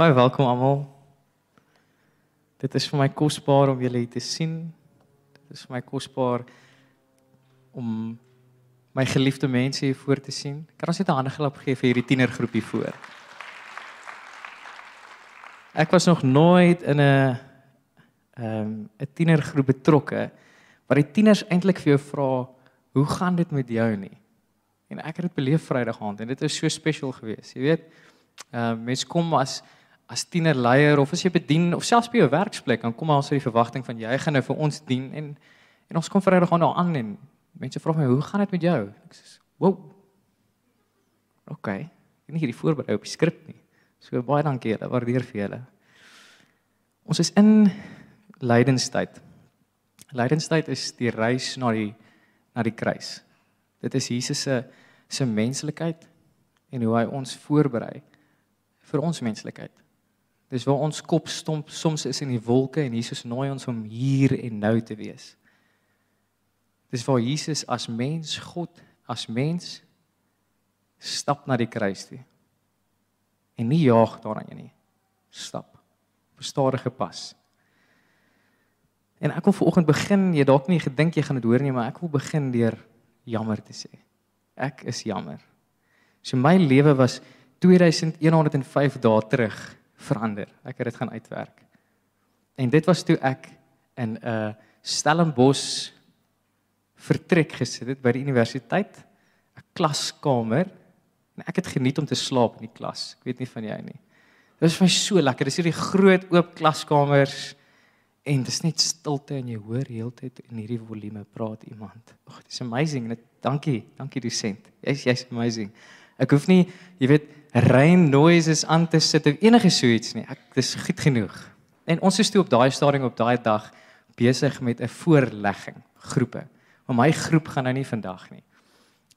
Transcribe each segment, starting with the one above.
Baie welkom almal. Dit is vir my kosbaar om julle hier te sien. Dit is vir my kosbaar om my geliefde mense hier voor te sien. Kan ons net 'n hande klap gee vir hierdie tienergroepie voor? Ek was nog nooit in 'n ehm um, 'n tienergroep betrokke waar die tieners eintlik vir jou vra, "Hoe gaan dit met jou nie?" En ek het dit beleef Vrydag aand en dit is so spesiaal geweest. Jy weet, ehm uh, mense kom as as tienerleier of as jy bedien of selfs by jou werksplek dan kom uit die verwagting van jy gaan nou vir ons dien en en ons kom Vrydag aan aan en mense vra my hoe gaan dit met jou? Ek sê wow. OK. Ek het nie hierdie voorberei op die skrip nie. So baie dankie julle, waardeer vir julle. Ons is in lydenstyd. Lydenstyd is die reis na die na die kruis. Dit is Jesus se se menslikheid en hoe hy ons voorberei vir ons menslikheid. Dis waar ons kop stomp soms is in die wolke en Jesus nooi ons om hier en nou te wees. Dis waar Jesus as mens, God as mens stap na die kruis toe. En nie jaag daaraan nie. Stap. Bestadige pas. En ek wil vanoggend begin, jy dalk nie gedink jy gaan dit hoor nie, maar ek wil begin deur jammer te sê. Ek is jammer. So my lewe was 2105 dae terug verander. Ek het dit gaan uitwerk. En dit was toe ek in 'n uh, Stellenbosch vertrek gesit het by die universiteit, 'n klaskamer en ek het geniet om te slaap in die klas. Ek weet nie van jy nie. Dit was vir my so lekker. Dis hierdie groot oop klaskamers en dis net stilte en jy hoor heeltyd in hierdie volume praat iemand. Ag, dis amazing. Net dankie, dankie dosent. Jy's jy's amazing. Ek hoef nie, jy weet, rain noises aan te sit of enige so iets nie. Ek dis goed genoeg. En ons is toe op daai stadium op daai dag besig met 'n voorlegging groepe. Maar my groep gaan nou nie vandag nie.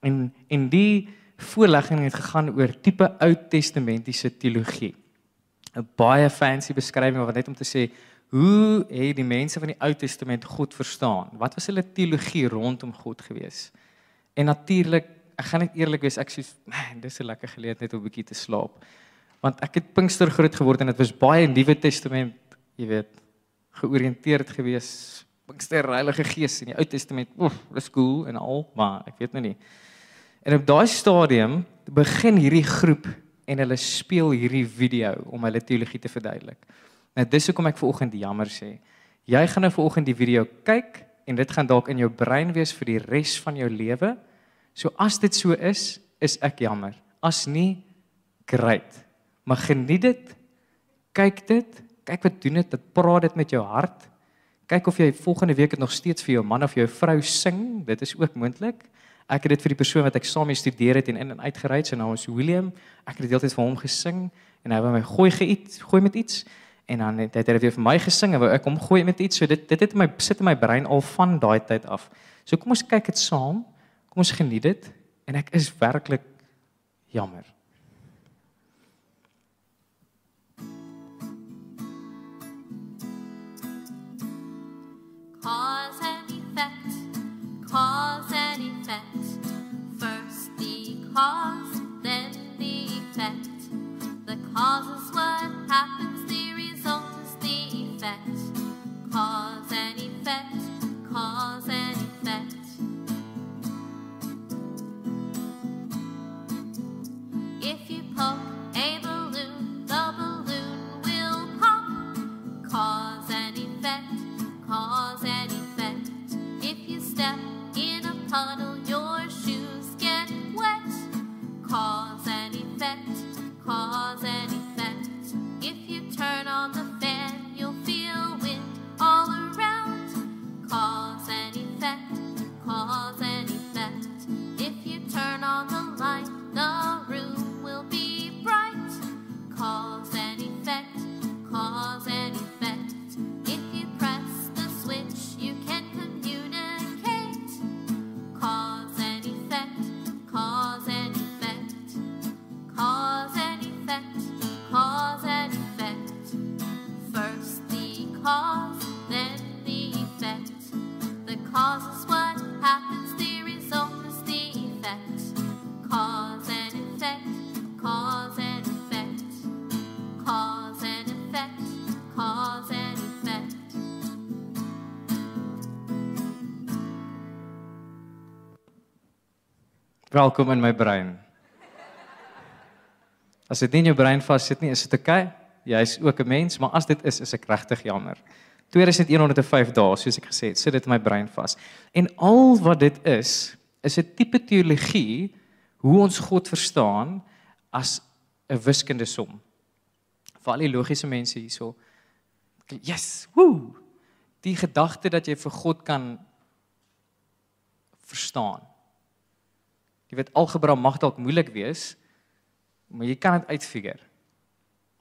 En en die voorlegging het gegaan oor tipe Ou Testamentiese teologie. 'n Baie fancy beskrywing wat net om te sê hoe het die mense van die Ou Testament God verstaan? Wat was hulle teologie rondom God gewees? En natuurlik ek gaan net eerlik wees, ek sê, man, dis 'n lekker geleentheid om 'n bietjie te slaap. Want ek het Pinkster groot geword en dit was baie Nuwe Testament, jy weet, georiënteerd gewees. Pinkster Heilige Gees in die Ou Testament, oef, dis cool en al, maar ek weet nou nie. En op daai stadium begin hierdie groep en hulle speel hierdie video om hulle teologie te verduidelik. Nou dis hoekom ek vanoggend jammer sê. Jy gaan nou vanoggend die video kyk en dit gaan dalk in jou brein wees vir die res van jou lewe. So as dit so is, is ek jammer. As nie, great. Maar geniet dit. Kyk dit. Kyk wat doen dit. Dit praat dit met jou hart. Kyk of jy volgende week dit nog steeds vir jou man of jou vrou sing. Dit is ook moontlik. Ek het dit vir die persoon wat ek saam mee studeer het en in en uitgery het, sy naam is William. Ek het dit deeltyd vir hom gesing en hy wou my gooi geïet, gooi met iets en dan het hy dit weer vir my gesing en wou ek hom gooi met iets. So dit dit het my sit in my brein al van daai tyd af. So kom ons kyk dit saam. Kom ons geniet dit en ek is werklik jammer. Cause and effect, cause and effect. First the cause, then the effect. The cause on the line. No. Welkom in my brein. As dit nie in jou brein vassit nie, is dit oukei. Jy's ook 'n mens, maar as dit is, is ek regtig jammer. 2105 dae, soos ek gesê het, sit dit in my brein vas. En al wat dit is, is 'n tipe teologie hoe ons God verstaan as 'n wiskundige som. Vir al die logiese mense hierso. Yes, woe. Die gedagte dat jy vir God kan verstaan. Jy weet algebra mag dalk moeilik wees, maar jy kan dit uitfigure.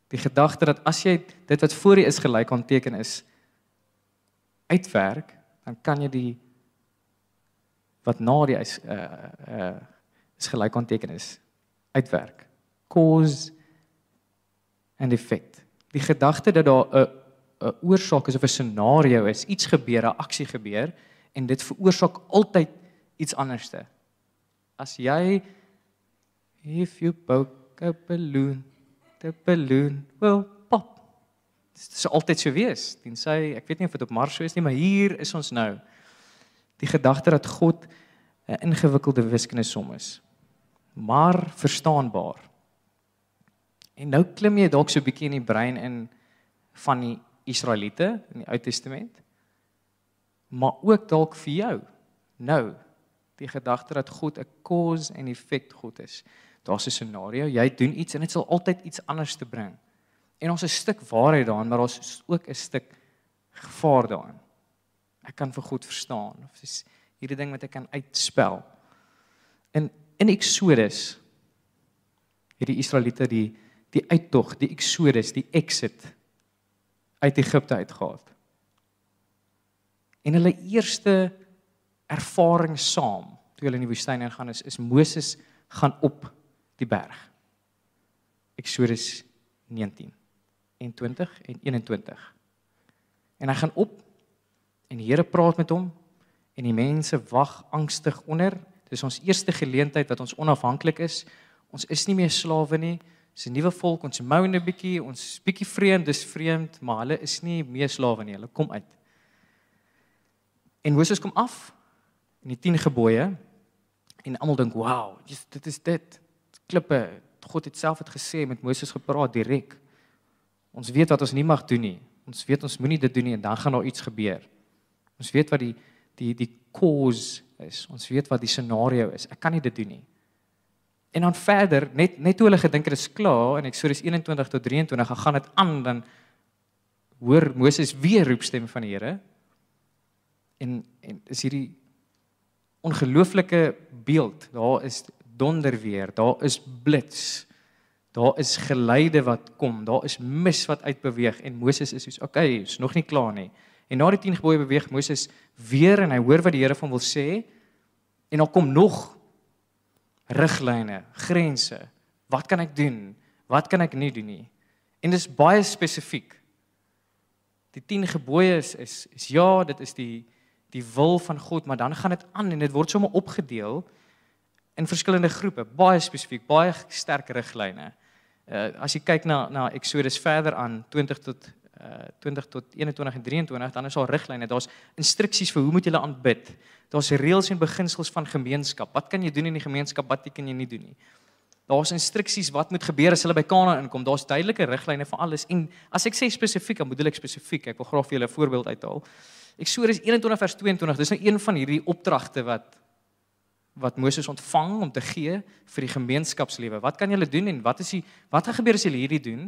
Die gedagte dat as jy dit wat voor jy is gelyk aan teken is uitwerk, dan kan jy die wat na die is uh uh is gelyk aan teken is uitwerk. Cause and effect. Die gedagte dat daar 'n 'n oorsaak is of 'n scenario is, iets gebeur, 'n aksie gebeur en dit veroorsaak altyd iets anderste. As jy if you poke a balloon, the balloon will pop. Dit is altyd so wees. Tensy ek weet nie of dit op Mars so is nie, maar hier is ons nou. Die gedagte dat God 'n ingewikkelde wiskundige som is, maar verstaanbaar. En nou klim jy dalk so 'n bietjie in die brein in van die Israeliete in die Ou Testament. Maar ook dalk vir jou. Nou, die gedagte dat God 'n cause en effect God is. Daar's 'n scenario, jy doen iets en dit sal altyd iets anders te bring. En ons 'n stuk waarheid daarin, maar daar's ook 'n stuk gevaar daarin. Ek kan vir God verstaan of dis hierdie ding wat ek kan uitspel. In in Exodus het die Israeliete die die uittog, die Exodus, die exit uit Egipte uitgehaal. En hulle eerste ervaring saam toe hulle in die woestyn ingaan is is Moses gaan op die berg. Eksodus 19 en 20 en 21. En hy gaan op en die Here praat met hom en die mense wag angstig onder. Dis ons eerste geleentheid dat ons onafhanklik is. Ons is nie meer slawe nie. Dis 'n nuwe volk. Ons mou 'n bietjie, ons bietjie vreemd, dis vreemd, maar hulle is nie meer slawe nie. Hulle kom uit. En Moses kom af in die 10 gebooie en almal dink, "Wow, dit is dit." Klippe, God het self het gesê met Moses gepraat direk. Ons weet wat ons nie mag doen nie. Ons weet ons moenie dit doen nie en dan gaan daar iets gebeur. Ons weet wat die die die cause is. Ons weet wat die scenario is. Ek kan nie dit doen nie. En dan verder, net net toe hulle gedink dit is klaar en Eksodus 21 tot 23 gaan dit aan dan hoor Moses weer roepstem van die Here. En en is hierdie ongelooflike beeld. Daar is donder weer, daar is blits. Daar is geluide wat kom, daar is mis wat uitbeweeg en Moses is soos, "Oké, okay, is nog nie klaar nie." En na die 10 gebooie beweeg Moses weer en hy hoor wat die Here van wil sê en dan kom nog riglyne, grense. Wat kan ek doen? Wat kan ek nie doen nie? En dit is baie spesifiek. Die 10 gebooie is, is is ja, dit is die die wil van God, maar dan gaan dit aan en dit word sommer opgedeel in verskillende groepe, baie spesifiek, baie sterk riglyne. Uh as jy kyk na na Exodus verder aan 20 tot uh 20 tot 21 en 23, dan is daar riglyne, daar's instruksies vir hoe moet jy aanbid. Daar's reëls en beginsels van gemeenskap. Wat kan jy doen in die gemeenskap, wat kan jy nie doen nie. Daar's instruksies wat moet gebeur as hulle by Kanaan inkom. Daar's duidelike riglyne vir alles en as ek sê spesifiek, dan bedoel ek spesifiek. Ek wil graag vir julle 'n voorbeeld uithaal. Eksodus 21 vers 22, dis nou een van hierdie opdragte wat wat Moses ontvang om te gee vir die gemeenskapslewe. Wat kan julle doen en wat is die wat gaan gebeur as julle hierdie doen?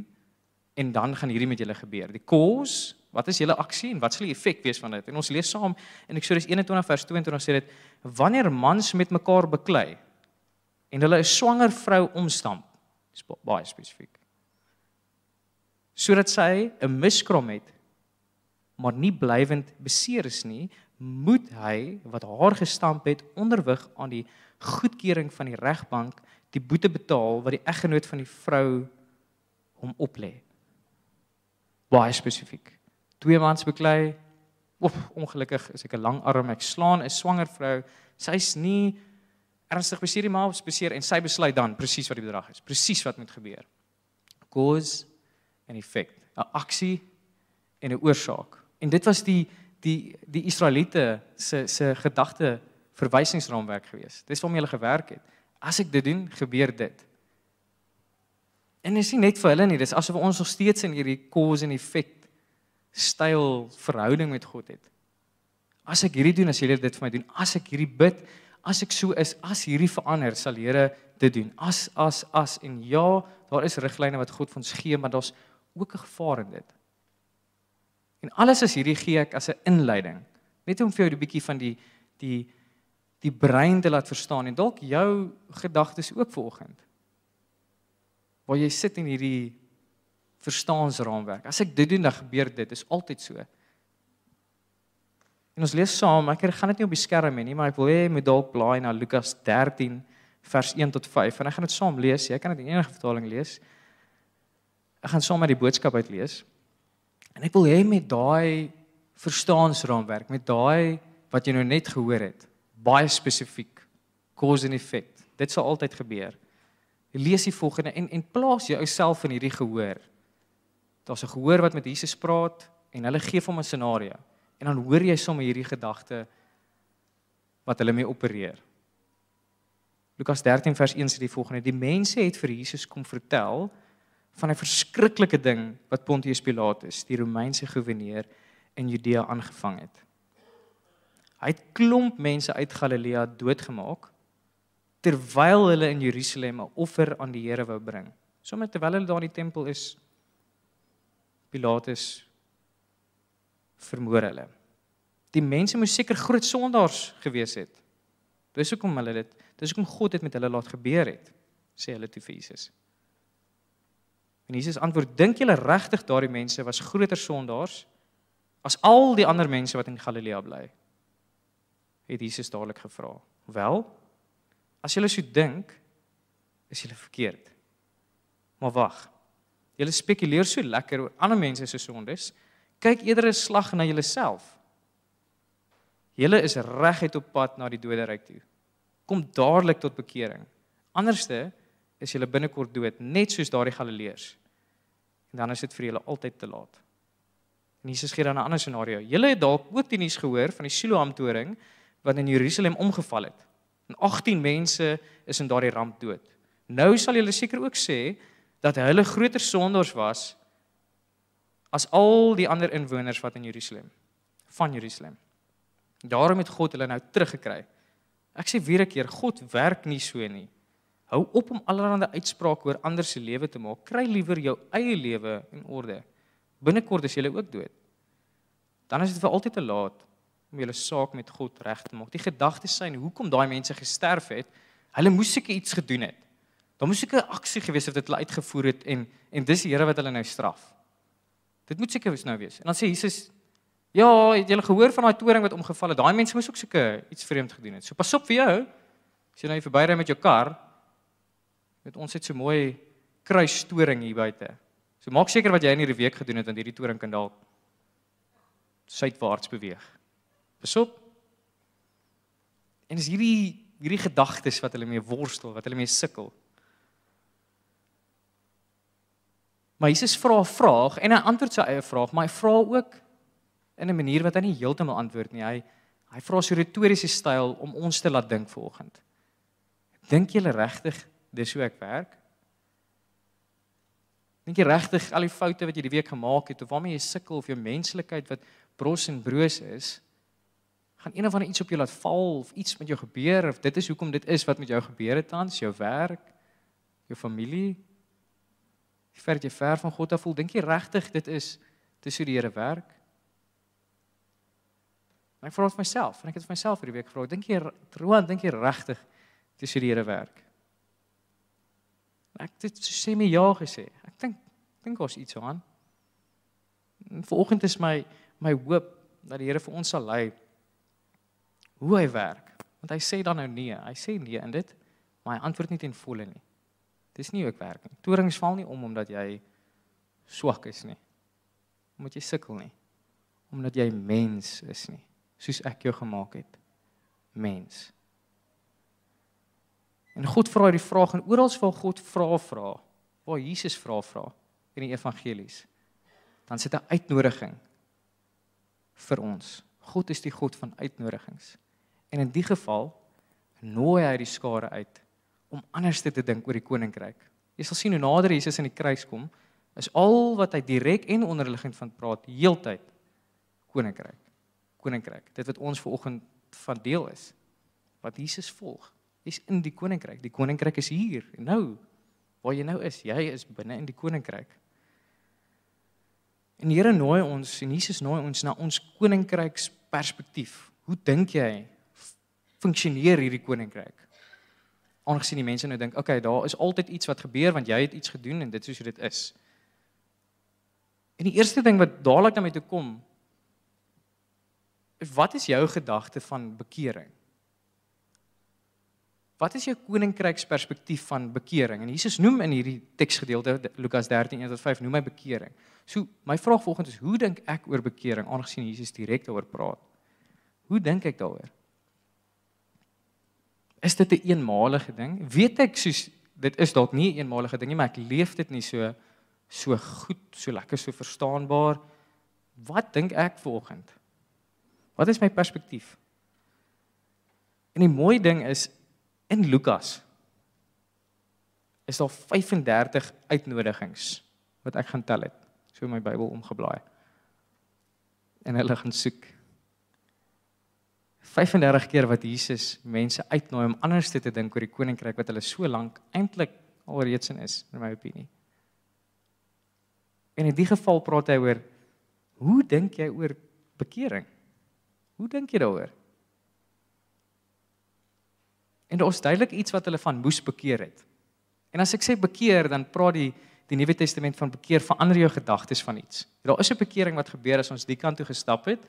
En dan gaan hierdie met julle gebeur. Die cause, wat is julle aksie en wat sal die effek wees van dit? En ons lees saam in Eksodus 21 vers 22 sê dit wanneer mans met mekaar beklei en hulle 'n swanger vrou omstamp. Dis baie spesifiek. Sodat sy 'n miskrom het maar nie blywend beseer is nie, moet hy wat haar gestamp het onderwig aan die goedkeuring van die regbank die boete betaal wat die eggenoot van die vrou hom oplê. Baie spesifiek. Twee mans beklei. Oef, ongelukkig is ek 'n lang arm, ek slaan 'n swanger vrou. Sy's nie ernstig beseer nie, maar beseer en sy besluit dan presies wat die bedrag is. Presies wat moet gebeur. Cause and effect. 'n Aksie en 'n oorsaak. En dit was die die die Israeliete se se gedagte verwysingsraamwerk geweest. Dis waarmee hulle gewerk het. As ek dit doen, gebeur dit. En dit is nie net vir hulle nie, dis asof ons nog steeds in hierdie cause and effect styl verhouding met God het. As ek hierdie doen, as Here dit vir my doen, as ek hierdie bid, as ek so is, as hierdie verander, sal Here dit doen. As as as en ja, daar is riglyne wat God vir ons gee, maar daar's ook 'n gevaar in dit. En alles is hierdie gee ek as 'n inleiding, net om vir jou 'n bietjie van die die die brein te laat verstaan en dalk jou gedagtes ook vanoggend. Waar jy sit in hierdie verstaansraamwerk. As ek dit doen, dan gebeur dit. Dit is altyd so. En ons lees saam, ek gaan dit nie op die skerm hê nie, maar ek wil hê jy moet dalk blaai na Lukas 13 vers 1 tot 5 en ek gaan dit saam lees. Jy kan dit in enige vertaling lees. Ek gaan saam met die boodskap uitlees. En ek wil hê met daai verstaansraamwerk, met daai wat jy nou net gehoor het, baie spesifiek, cause and effect. Dit sal altyd gebeur. Lees die volgende en en plaas jouself in hierdie gehoor. Daar's 'n gehoor wat met Jesus praat en hulle gee hom 'n scenario. En dan hoor jy sommer hierdie gedagte wat hulle mee opereer. Lukas 13 vers 1 sê die volgende: Die mense het vir Jesus kom vertel van 'n verskriklike ding wat Pontius Pilatus, die Romeinse goewerneur in Judea aangevang het. Hy het klomp mense uit Galilea doodgemaak terwyl hulle in Jerusalem 'n offer aan die Here wou bring. Sommige terwyl hulle daar in die tempel is, Pilatus vermoor hulle. Die mense moes seker groot sondaars gewees het. Dis hoekom hulle dit, dis hoekom God dit met hulle laat gebeur het, sê hulle toe vir Jesus. En Jesus antwoord: "Dink julle regtig daardie mense was groter sondaars as al die ander mense wat in Galilea bly?" Het Jesus dadelik gevra. "Wel, as julle so dink, is julle verkeerd. Maar wag. Julle spekuleer so lekker oor ander mense se sondes. Kyk eerder 'n slag na julleself. Julle is reguit op pad na die doderyk toe. Kom dadelik tot bekering. Anderste is julle binnekort dood, net soos daardie Galileërs. En dan is dit vir julle altyd te laat. En Jesus gee dan 'n ander scenario. Julle het dalk ook die nuus gehoor van die Siloam toring wat in Jerusalem omgeval het. En 18 mense is in daardie ramp dood. Nou sal julle seker ook sê dat hulle groter sondaars was as al die ander inwoners wat in Jerusalem van Jerusalem. Daarom het God hulle nou teruggekry. Ek sê weer 'n keer, God werk nie so nie. Hou op om allerlei uitsprake oor ander se lewe te maak. Kry liewer jou eie lewe in orde. Binnekort is jy ook dood. Dan is dit vir altyd te laat om jou saak met God reg te maak. Die gedagte syn hoekom daai mense gesterf het, hulle moes seker iets gedoen het. Daar moes seker 'n aksie gewees het wat hulle uitgevoer het en en dis die Here wat hulle nou straf. Dit moet seker nou wees. En dan sê Jesus, ja, het julle gehoor van daai toring wat omgeval het? Daai mense moes ook seker iets vreemd gedoen het. So pas op vir jou. As jy nou verbyry met jou kar, Met ons het so mooi kruisstoring hier buite. So maak seker wat jy in hierdie week gedoen het want hierdie toring kan dalk suidwaarts beweeg. Besop. En is hierdie hierdie gedagtes wat hulle mee worstel, wat hulle mee sukkel. Maar Jesus vra 'n vraag en hy antwoord sy eie vraag, maar hy vra ook in 'n manier wat hy nie heeltemal antwoord nie. Hy hy vra so retoriese styl om ons te laat dink vanoggend. Dink julle regtig dis hoe ek werk. Dink jy regtig al die foute wat jy die week gemaak het of waarmee jy sukkel of jou menslikheid wat bros en broos is, gaan een of ander iets op jou laat val of iets met jou gebeur of dit is hoekom dit is wat met jou gebeur het tans, jou werk, jou familie. Jy ver jy ver van God af voel, dink jy regtig dit is dis hoe die Here werk? En ek vra dit myself en ek het vir myself hierdie week gevra, dink jy Roan, dink jy regtig dis hoe die Here werk? Ek het sê my ja gesê. Ek dink dink ons iets aan. Vanoggend is my my hoop dat die Here vir ons sal lei hoe hy werk. Want hy sê dan nou nee. Hy sê nee in dit, maar hy antwoord nie ten volle nie. Dis nie hoe ek werk nie. Torings val nie om omdat jy swak is nie. Omdat jy sukkel nie. Omdat jy mens is nie, soos ek jou gemaak het. Mens. En God vra hierdie vraag en oral waar God vra vra, waar Jesus vra vra in die evangelies, dan sit 'n uitnodiging vir ons. God is die God van uitnodigings. En in die geval nooi hy die skare uit om anders te dink oor die koninkryk. Jy sal sien hoe nader Jesus aan die kruis kom, is al wat hy direk en onderliggend van praat heeltyd koninkryk. Koninkryk. Dit wat ons ver oggend van deel is. Wat Jesus volg. Jy's in die koninkryk. Die koninkryk is hier. Nou waar jy nou is, jy is binne in die koninkryk. En die Here nooi ons en Jesus nooi ons na ons koninkryksperspektief. Hoe dink jy funksioneer hierdie koninkryk? Aangesien die mense nou dink, okay, daar is altyd iets wat gebeur want jy het iets gedoen en dit is hoe dit is. En die eerste ding wat dadelik na my toe kom, is wat is jou gedagte van bekering? Wat is jou koninkryksperspektief van bekering? En Jesus noem in hierdie teksgedeelte Lukas 13:1-5 noem hy bekering. So my vraag volgens is hoe dink ek oor bekering aangesien Jesus direk daaroor praat? Hoe dink ek daaroor? Is dit 'n een eenmalige ding? Weet ek soos dit is dalk nie 'n een eenmalige ding nie, maar ek leef dit nie so so goed, so lekker, so verstaanbaar. Wat dink ek vanoggend? Wat is my perspektief? En die mooi ding is in Lukas is daar 35 uitnodigings wat ek gaan tel het. So my Bybel omgeblaai. En hulle gaan soek 35 keer wat Jesus mense uitnooi om anders te dink oor die koninkryk wat hulle so lank eintlik alreeds in is in my opinie. En in die geval praat hy oor hoe dink jy oor bekering? Hoe dink jy daaroor? En daar is duidelik iets wat hulle van moes bekeer het. En as ek sê bekeer, dan praat die die Nuwe Testament van bekeer verander jou gedagtes van iets. Daar is 'n bekering wat gebeur as ons die kant toe gestap het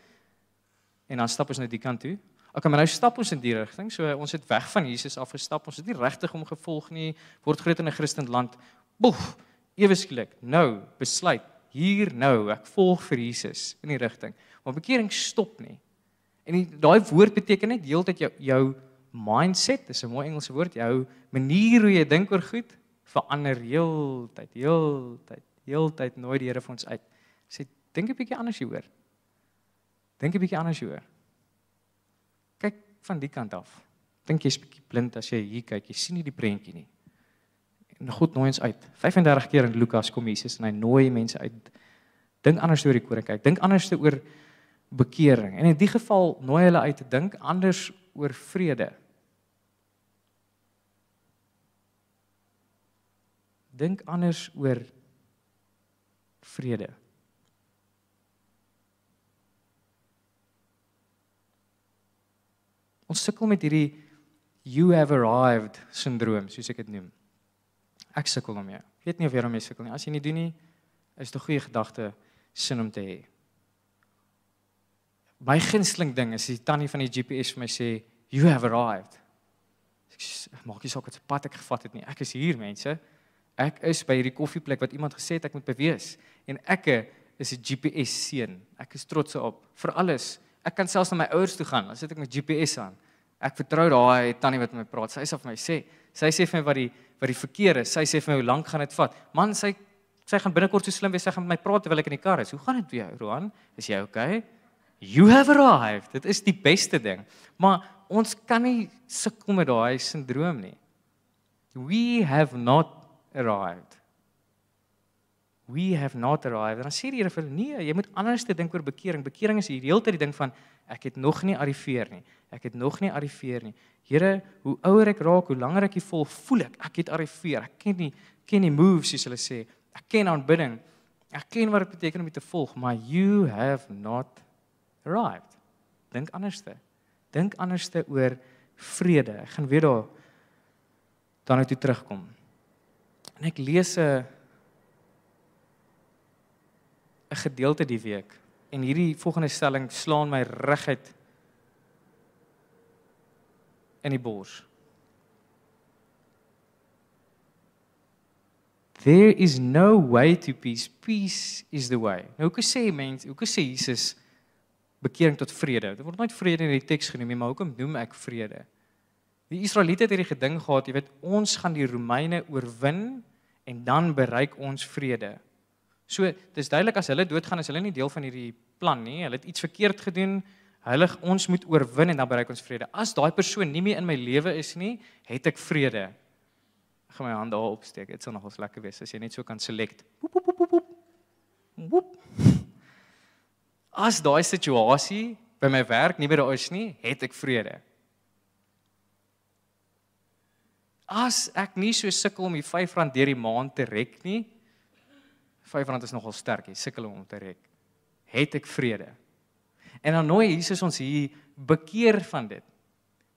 en dan stap ons nou die kant toe. Okay, maar nou stap ons in die rigting. So ons het weg van Jesus af gestap. Ons het nie regtig hom gevolg nie. Word groot in 'n Christen land. Boef, ewe skielik. Nou besluit hier nou ek volg vir Jesus in die rigting. Maar bekering stop nie. En daai woord beteken net heeltyd jou jou mindset, dis 'n mooi Engelse woord, jou manier hoe jy dink oor goed verander heeltyd, heeltyd, heeltyd nooit die Here vir ons uit. Sê dink 'n bietjie anders hieroor. Dink 'n bietjie anders hieroor. Kyk van die kant af. Dink jy's bietjie blind as jy hier kyk, jy sien nie die prentjie nie. En God nooi ons uit. 35 keer in Lukas kom Jesus en hy nooi mense uit. Dink anders oor die koninkryk. Dink anders oor bekering. En in die geval nooi hulle uit te dink anders oor vrede. Dink anders oor vrede. Ons sukkel met hierdie you have arrived syndroom, soos ek dit noem. Ek sukkel daarmee. Ek weet nie of jy daarmee sukkel nie. As jy nie doen nie, is dit 'n goeie gedagte sin om te hê. My gunsteling ding is die tannie van die GPS vir my sê you have arrived. Ek maak nie saak wat se pad ek gevat het nie. Ek is hier, mense. Ek is by hierdie koffieplek wat iemand gesê het ek moet bewees en ek is 'n GPS seun. Ek is trots op vir alles. Ek kan selfs na my ouers toe gaan. Dan sit ek met GPS aan. Ek vertrou daai tannie wat met my praat. Sy sê vir my sê, sy sê vir my wat die wat die verkeer is. Sy sê vir my hoe lank gaan dit vat? Man, sy sy gaan binnekort so slim wees sy gaan met my praat terwyl ek in die kar is. Hoe gaan dit vir jou, Roan? Is jy okay? You have arrived. Dit is die beste ding. Maar ons kan nie sukkel met daai sindroom nie. We have not arrived. We have not arrived. Dan sê die Here vir nee, jy moet anders te dink oor bekering. Bekering is hier heeltyd die ding van ek het nog nie arriveer nie. Ek het nog nie arriveer nie. Here, hoe ouer ek raak, hoe langer ek hier vol voel ek, ek het arriveer. Ek ken nie ken die moves soos hulle sê. Ek ken aanbidding. Ek ken wat dit beteken om te volg, maar you have not arrived. Dink anderste. Dink anderste oor vrede. Ek gaan weer daar dan uit toe terugkom. En ek lees 'n 'n gedeelte die week en hierdie volgende stelling slaan my reguit in die bors. There is no way to peace. Peace is the way. Nou hoe sê mense, hoe sê Jesus bekering tot vrede? Dit word nooit vrede in die teks genoem nie, maar hoekom noem ek vrede? Die Israeliete het hierdie geding gehad, jy weet, ons gaan die Romeine oorwin en dan bereik ons vrede. So, dis duidelik as hulle doodgaan, is hulle nie deel van hierdie plan nie. Hulle het iets verkeerd gedoen. Hulle ons moet oorwin en dan bereik ons vrede. As daai persoon nie meer in my lewe is nie, het ek vrede. gaan my hand daar opsteek. Dit sal nogals lekker wees as jy net so kan select. Woep woep woep woep. Woep. As daai situasie by my werk nie by daar is nie, het ek vrede. As ek nie so sukkel om die R5 deur die maand te rek nie, R5 is nogal sterk, jy sukkel om te rek. Het ek vrede. En dan nooi Jesus ons hier bekeer van dit.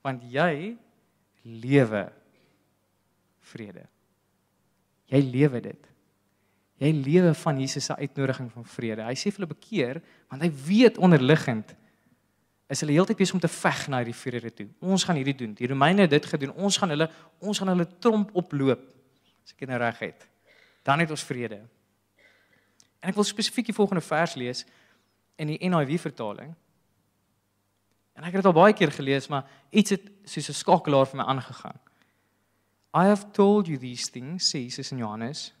Want jy lewe vrede. Jy lewe dit. Jy lewe van Jesus se uitnodiging van vrede. Hy sê vir hulle bekeer want hy weet onderliggend is hulle heeltyd besig om te veg na hierdie vrede toe. Ons gaan hierdie doen. Die Romeine het dit gedoen. Ons gaan hulle ons gaan hulle tromp oploop. As ek dit nou reg het. Dan het ons vrede. En ek wil spesifiek die volgende vers lees in die NIV vertaling. En ek het dit al baie keer gelees, maar iets het soos 'n skakelaar vir my aangegaan. I have told you these things, sê Jesus in Johannes,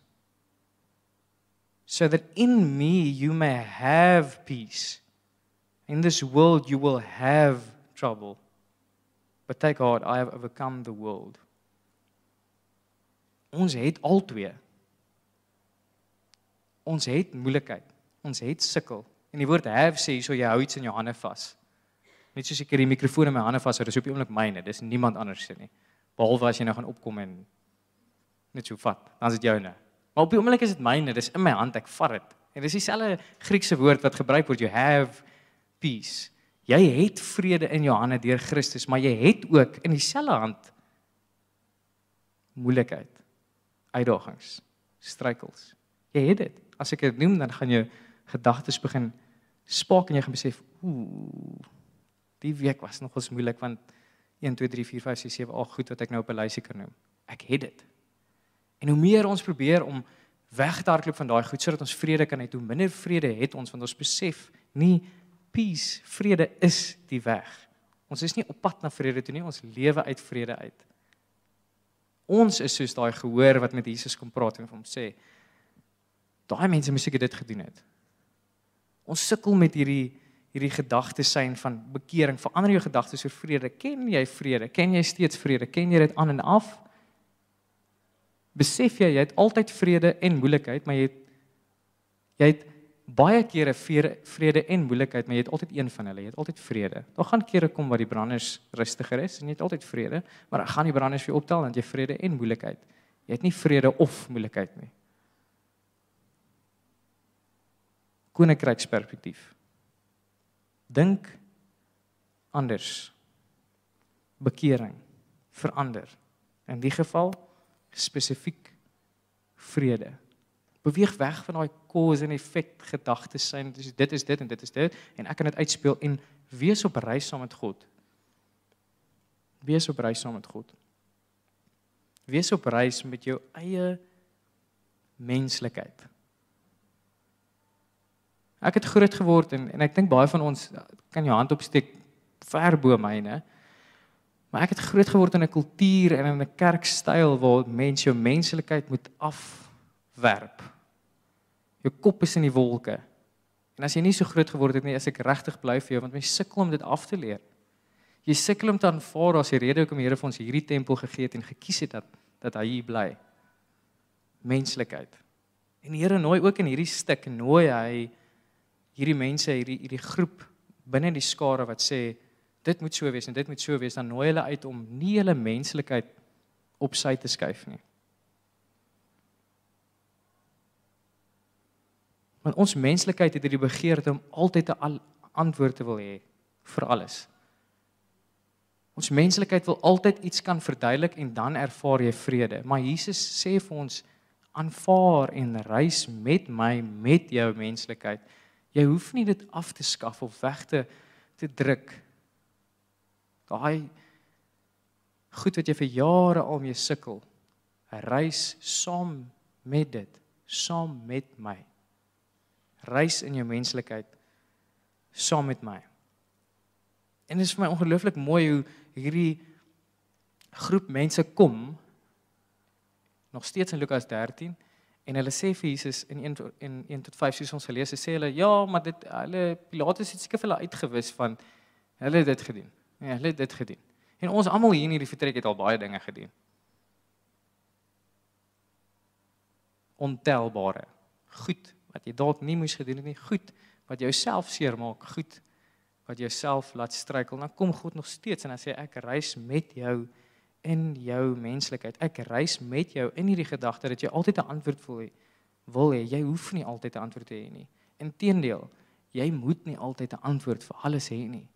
so that in me you may have peace. In this world you will have trouble. But take heart, I have overcome the world. Ons het albei. Ons het moeilikheid. Ons het sukkel. En die woord have sê so jy hou iets in jou hande vas. Net soos ek hierdie mikrofoon in my hande vashou, dis op die oomblik myne, dis niemand anders se nie. Behalwe as jy nou gaan opkom en net so vat, dan is dit joune. Maar op die oomblik is dit myne, dis in my hand, ek vat dit. En dis dieselfde Griekse woord wat gebruik word, you have peace. Jy het vrede in jou hande deur Christus, maar jy het ook in dieselfde hand moeilikheid, uitdagings, struikels. Jy het dit. As ek dit noem, dan gaan jou gedagtes begin spaak en jy gaan besef, ooh, die week was nogals moeilik want 1 2 3 4 5 6 7 8 goed wat ek nou op 'n lysie kan noem. Ek het dit. En hoe meer ons probeer om weg te hardloop van daai goed sodat ons vrede kan hê, hoe minder vrede het ons want ons besef nie peace, vrede is die weg. Ons is nie op pad na vrede toe nie, ons lewe uit vrede uit. Ons is soos daai gehoor wat met Jesus kom praat en hom sê daai mense moes seker dit gedoen het. Ons sukkel met hierdie hierdie gedagte sein van bekering. Verander jou gedagtes oor vrede. Ken jy vrede? Ken jy steeds vrede? Ken jy dit aan en af? Besef jy jy het altyd vrede en moeilikheid, maar jy het jy het baie kere vrede en moeilikheid, maar jy het altyd een van hulle. Jy het altyd vrede. Daar gaan kere kom waar die branders rustiger is en jy het altyd vrede, maar dan gaan die branders weer optel en jy vrede en moeilikheid. Jy het nie vrede of moeilikheid nie. Koninkryksperspektief. Dink anders. Bekering verander. In die geval spesifiek vrede beweeg weg van daai cause en effect gedagtes syn dis dit is dit en dit is dit en ek kan dit uitspeel en wees op reis saam met God. Wees op reis saam met God. Wees op reis met jou eie menslikheid. Ek het groot geword en en ek dink baie van ons kan jou hand opsteek ver bo myne. Maar ek het groot geword in 'n kultuur en in 'n kerkstyl waar mense jou menslikheid moet afwerp. Jou kop is in die wolke. En as jy nie so groot geword het nie, is ek regtig bly vir jou want jy sukkel om dit af te leer. Jy sukkel om te aanvaar as die rede hoekom die Here vir ons hierdie tempel gegee het en gekies het dat dat hy hier bly. Menslikheid. En die Here nooi ook in hierdie stuk nooi hy hierdie mense, hierdie hierdie groep binne die skare wat sê dit moet so wees en dit moet so wees, dan nooi hulle uit om nie hulle menslikheid op sy te skuif nie. Want ons menslikheid het hierdie begeerte om altyd 'n antwoord te wil hê vir alles. Ons menslikheid wil altyd iets kan verduidelik en dan ervaar jy vrede. Maar Jesus sê vir ons aanvaar en reis met my met jou menslikheid. Jy hoef nie dit af te skaf of weg te te druk. Daai goed wat jy vir jare al mee sukkel. Reis saam met dit, saam met my reis in jou menslikheid saam met my. En dit is vir my ongelooflik mooi hoe hierdie groep mense kom nog steeds in Lukas 13 en hulle sê vir Jesus in 1 in 1 tot 5 soos ons gelees het sê hulle ja maar dit hulle Pilatus het seker vir hulle uitgewis van hulle het dit gedoen. Ja, hulle het dit gedoen. En ons almal hier in hierdie vertrek het al baie dinge gedoen. ontelbare goed wat jy dalk nie moes gedoen het nie, goed wat jou self seermaak, goed wat jou self laat struikel, dan kom God nog steeds en dan sê ek reis met jou in jou menslikheid. Ek reis met jou in hierdie gedagte dat jy altyd 'n antwoord wil hê. Wil hê jy hoef nie altyd 'n antwoord te hê nie. Inteendeel, jy moet nie altyd 'n antwoord vir alles hê nie.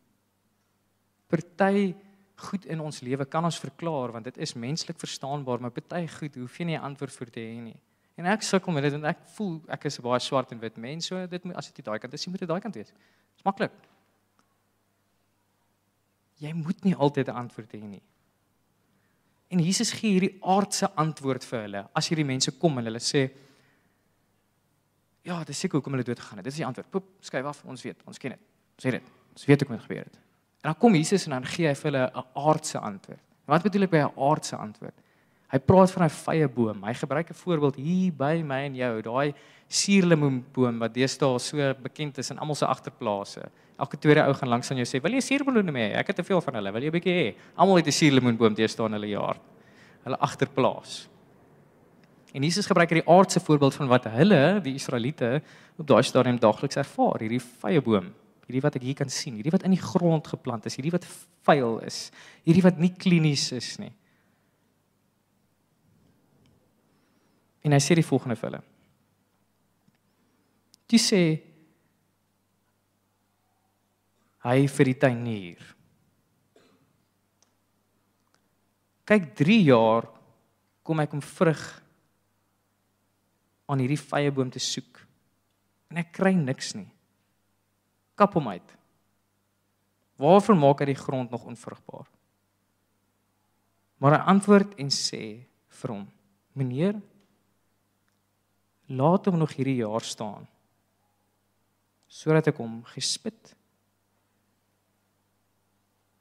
Party goed in ons lewe kan ons verklaar want dit is menslik verstaanbaar, maar party goed hoef jy nie 'n antwoord vir te hê nie. En ek sukkel met dit want ek voel ek is 'n baie swart en wit mens, so dit moet as dit daai kant is, moet dit daai kant wees. Dis maklik. Jy moet nie altyd 'n antwoord hê nie. En Jesus gee hierdie aardse antwoord vir hulle. As hierdie mense kom en hulle sê Ja, dis seker hoekom hulle dood gegaan het. Dis die antwoord. Poep, skuif af, ons weet, ons ken dit. Weet dit. Ons weet hoe dit gebeur het. En dan kom Jesus en dan gee hy vir hulle 'n aardse antwoord. Wat bedoel ek by 'n aardse antwoord? Hy praat van 'n vye boom. Hy gebruik 'n voorbeeld hier by my en jou, daai suurlemoenboom wat deesdae so bekend is in almal se agterplase. Elke tweede ou gaan langs aan jou sê, "Wil jy suurlemoene hê? Ek het te veel van hulle. Wil jy 'n bietjie hê?" Almal het 'n suurlemoenboom deesdae in hulle jaar. Hulle agterplaas. En Jesus gebruik hierdie aardse voorbeeld van wat hulle, die Israeliete, op daai stadium daagliks ervaar, hierdie vye boom hierdie wat ek hier kan sien, hierdie wat in die grond geplant is, hierdie wat vuil is, hierdie wat nie klinies is nie. En hy sê die volgende vir hulle. Jy sê hy vir die tuinier. Kyk 3 jaar kom ek om vrug aan hierdie vye boom te soek. En ek kry niks nie kap hom uit. Waarvoor maak hy die grond nog onvrugbaar? Maar hy antwoord en sê vir hom: "Meneer, laat hom nog hierdie jaar staan sodat ek hom gespit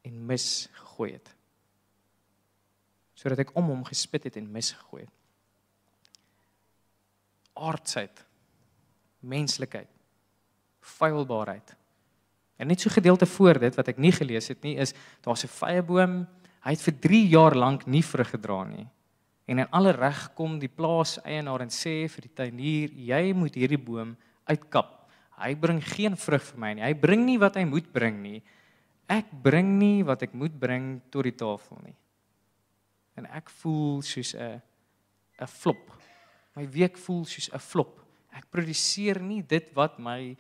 en mis gegooi het. Sodat ek om hom gespit het en mis gegooi het. Aardsheid, menslikheid, feilbaarheid En net so gedeelte voor dit wat ek nie gelees het nie is daar's 'n vye boom. Hy het vir 3 jaar lank nie vrug gedra nie. En in alle reg kom die plaas eienaar en sê vir die tuinier, jy moet hierdie boom uitkap. Hy bring geen vrug vir my nie. Hy bring nie wat hy moet bring nie. Ek bring nie wat ek moet bring tot die tafel nie. En ek voel soos 'n 'n flop. My week voel soos 'n flop. Ek produseer nie dit wat my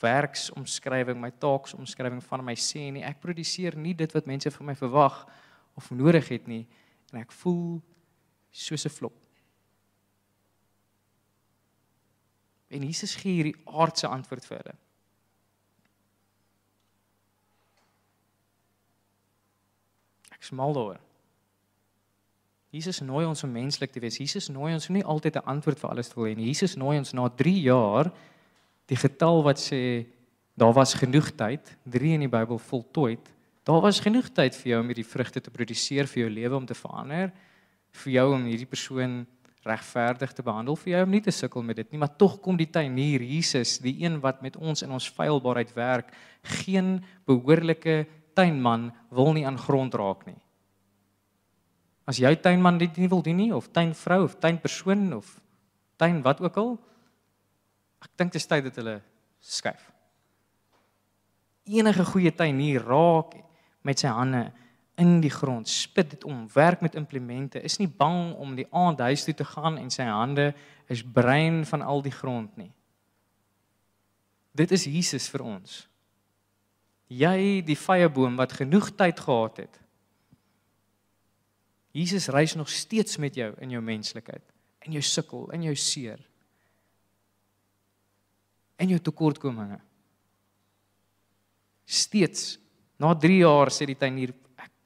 werksomskrywing, my taaksomskrywing van my sê nie. Ek produseer nie dit wat mense van my verwag of nodig het nie en ek voel soos 'n flop. En Jesus gee hierdie aardse antwoord vir hulle. Ek smal daaroor. Jesus nooi ons om menslik te wees. Jesus nooi ons nie altyd 'n antwoord vir alles te wil hê nie. Jesus nooi ons na 3 jaar die getal wat sê daar was genoeg tyd, 3 in die Bybel voltooid. Daar was genoeg tyd vir jou om hierdie vrugte te produseer vir jou lewe om te verander, vir jou om hierdie persoon regverdig te behandel, vir jou om nie te sukkel met dit nie, maar tog kom die tuinier Jesus, die een wat met ons in ons feilbaarheid werk, geen behoorlike tuinman wil nie aan grond raak nie. As jou tuinman dit nie wil doen nie of tuinvrou of tuinpersoon of tuin wat ook al, Ek dink dit is tyd dat hulle skuif. Enige goeie tuinier raak met sy hande in die grond, spit dit om, werk met implemente, is nie bang om die aand huis toe te gaan en sy hande is brein van al die grond nie. Dit is Jesus vir ons. Jy die vye boom wat genoeg tyd gehad het. Jesus reis nog steeds met jou in jou menslikheid, in jou sukkel, in jou seer en jou tekortkominge. Steeds na 3 jaar sê die tuinier,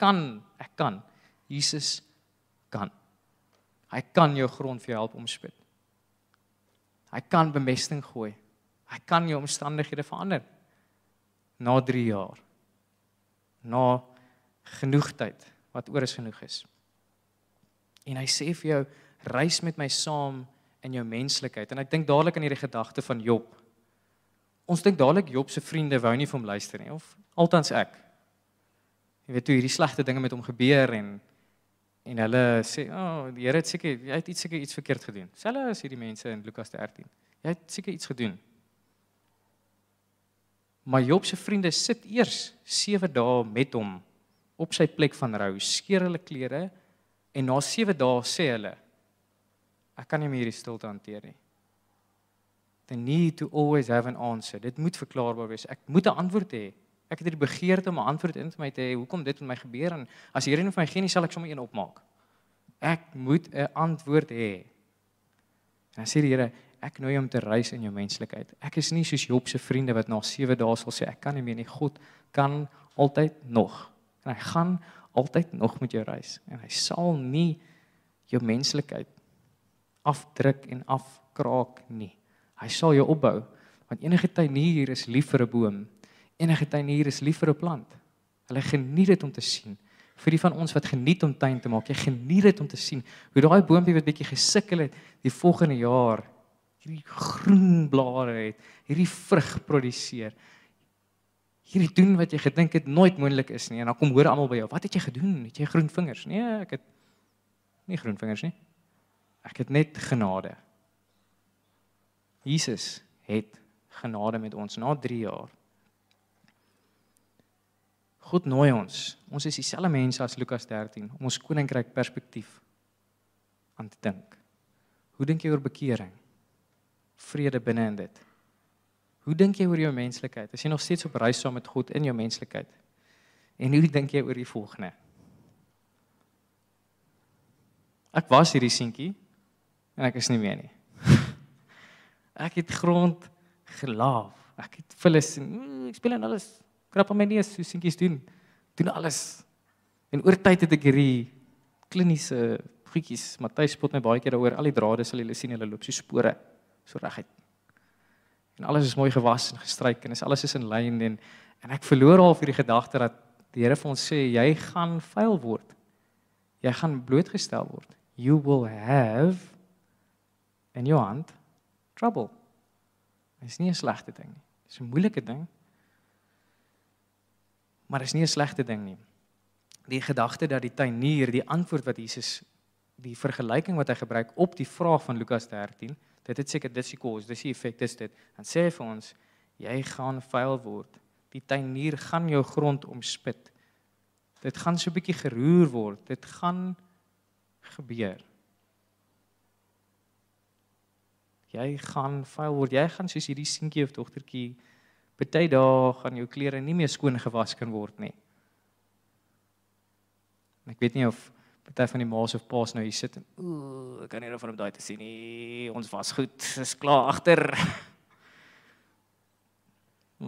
kan, ek kan. Jesus kan. Hy kan jou grond vir jou help omspit. Hy kan bemesting gooi. Hy kan jou omstandighede verander. Na 3 jaar. Na genoeg tyd wat oor is genoeg is. En hy sê vir jou, reis met my saam in jou menslikheid. En ek dink dadelik aan hierdie gedagte van Job ons dink dadelik Job se vriende wou nie vir hom luister nie of althans ek. Jy weet toe hierdie slegte dinge met hom gebeur en En hulle sê, "O, oh, die Here het seker jy het iets seker iets verkeerd gedoen." Selfs as hierdie mense in Lukas 13. Jy het seker iets gedoen. Maar Job se vriende sit eers 7 dae met hom op sy plek van rou, skeer hulle klere en na 7 dae sê hulle, "Ek kan nie meer hierdie stilte hanteer nie." The need to always have an answer. Dit moet verklaarbaar wees. Ek moet 'n antwoord hê. Ek het hierdie begeerte om 'n antwoord in my te hê. Hoekom dit met my gebeur en as hierdie een van my gee nie sal ek sommer een opmaak. Ek moet 'n antwoord hê. En dan sê die Here, ek nooi hom te reis in jou menslikheid. Ek is nie soos Job se vriende wat na 7 dae sal sê ek kan nie meer nie. God kan altyd nog. En hy gaan altyd nog met jou reis en hy sal nie jou menslikheid afdruk en afkraak nie. Hy sal jou opbou want enige tuinier is lief vir 'n boom Enige tuinier is lief vir 'n plant. Hulle geniet dit om te sien. Vir die van ons wat geniet om tuin te maak, jy geniet dit om te sien hoe daai boontjie wat bietjie gesukkel het die volgende jaar hierdie groen blare het, hierdie vrug produseer. Hierdie doen wat jy gedink het nooit moontlik is nie en dan kom hoor almal by jou, "Wat het jy gedoen? Het jy groen vingers?" Nee, ek het nie groen vingers nie. Ek het net genade. Jesus het genade met ons na 3 jaar. God nooi ons. Ons is dieselfde mense as Lukas 13 om ons koninkryk perspektief aan te dink. Hoe dink jy oor bekering? Vrede binne in dit. Hoe dink jy oor jou menslikheid? As jy nog steeds op reis saam met God in jou menslikheid. En hoe dink jy oor die volgende? Ek was hierdie seentjie en ek is nie meer nie. Ek het grond gelaaf. Ek het vullis en mm, ek speel en alles krap aan my neus so seentjies doen. Doen alles. En oor tyd het ek hierdie kliniese goedjies. Matthys spot my baie keer daaroor. Al die drade sal julle sien hulle loop so spore so reguit. En alles is mooi gewas en gestryk en is alles is in lyn en en ek verloor al vir die gedagte dat die Here vir ons sê jy gaan vuil word. Jy gaan blootgestel word. You will have in your hand trouble. Dit is nie 'n slegte ding nie. Dit is 'n moeilike ding. Maar is nie 'n slegte ding nie. Die gedagte dat die tuinier, die antwoord wat Jesus die vergelyking wat hy gebruik op die vraag van Lukas 13, dit het seker dis die kos, dis die effek is dit. Dan sê hy vir ons, jy gaan vuil word. Die tuinier gaan jou grond omspit. Dit gaan so 'n bietjie geroer word. Dit gaan gebeur. Jy gaan vuil word. Jy gaan soos hierdie seentjie of dogtertjie Party dae gaan jou klere nie meer skoon gewas kan word nie. En ek weet nie of party van die ma's of pa's nou hier sit en ooh, ek kan nie nou van op daai te sien nie. Ons was goed, is klaar agter.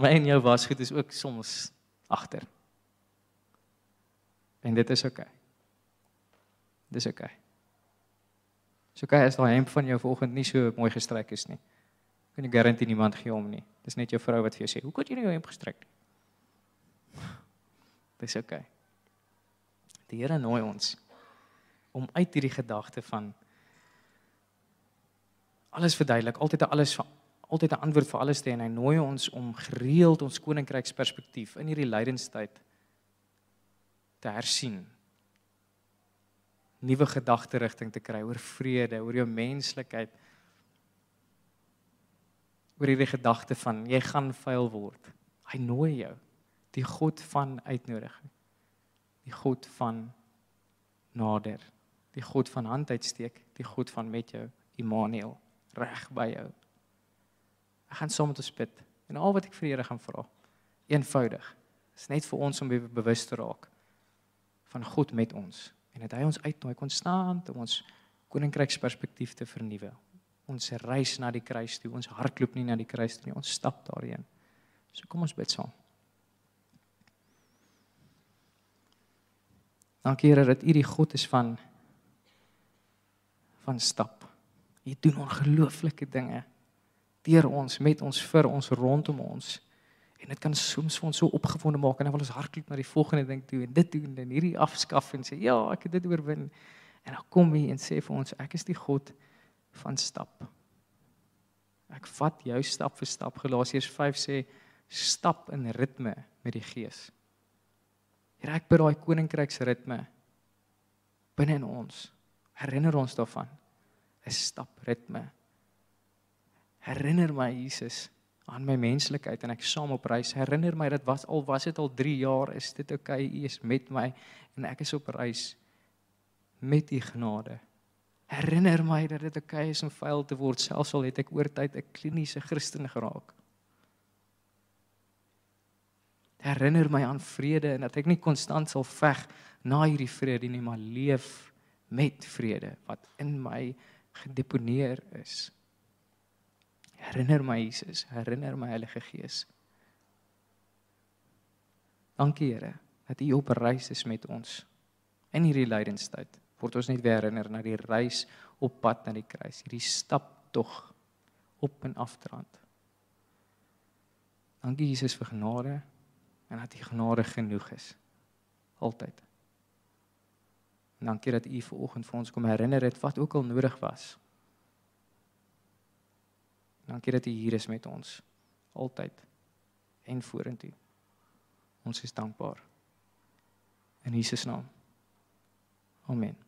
Myn jou was goed is ook soms agter. En dit is oukei. Okay. Dis oukei. Okay. So kyk as daai hemp van jou vanoggend nie so mooi gestryk is nie. Kan jy garandeer niemand gee hom nie. Dis net jou vrou wat vir jou sê, "Hoe kon jy nou jou hemp gestryk nie?" Dis oukei. Okay. Die Here nooi ons om uit hierdie gedagte van alles verduidelik, altyd 'n alles van altyd 'n antwoord vir alles te en hy nooi ons om gereeld ons koninkryksperspektief in hierdie lydenstyd te hersien. Nuwe gedagte rigting te kry oor vrede, oor jou menslikheid, oor hierdie gedagte van jy gaan vuil word. Hy nooi jou. Die God van uitnodiging. Die God van nader. Die God van hand uitsteek, die God van met jou, Immanuel, reg by jou. Ek gaan saam met ons bid. En al wat ek vir Here gaan vra, eenvoudig, is net vir ons om bewus te raak van God met ons en dat hy ons uitnooi konstant om ons koninkryksperspektief te vernuwe ons reis na die kruis toe. Ons hardloop nie na die kruis toe nie. Ons stap daarheen. So kom ons bid saam. Dankie Here dat U die God is van van stap. U doen ongelooflike dinge deur ons, met ons, vir ons, rondom ons. En dit kan soms vir ons so opgewonde maak en dan wil ons hardloop na die volgende ding toe en dit doen en hierdie afskaff en sê ja, ek het dit oorwin. En dan kom hy en sê vir ons ek is die God van stap. Ek vat jou stap vir stap. Galasiërs 5 sê stap in ritme met die Gees. Here ek bid daai koninkryksritme binne in ons. Herinner ons daarvan. 'n Stapritme. Herinner my Jesus aan my menslikheid en ek saam op reis. Herinner my dit was al was dit al 3 jaar, is dit oukei, okay, U is met my en ek is op reis met U genade. Herinner my dat dit oukei okay is om vuil te word, selfs al het ek oor tyd 'n kliniese Christen geraak herinner my aan vrede en dat ek nie konstant sal veg na hierdie vrede nie, maar leef met vrede wat in my gedeponeer is. Herinner my Jesus, herinner my Heilige Gees. Dankie Here dat U op reis is met ons in hierdie lydenstyd. Word ons net weer herinner na die reis op pad na die kruis, hierdie stap tog op en afdrand. Dankie Jesus vir genade en dat U genade genoeg is. Altyd. En dankie dat U vanoggend vir ons kom herinner het wat ook al nodig was. Dankie dat U hier is met ons altyd en vorentoe. Ons is dankbaar. In Jesus naam. Amen.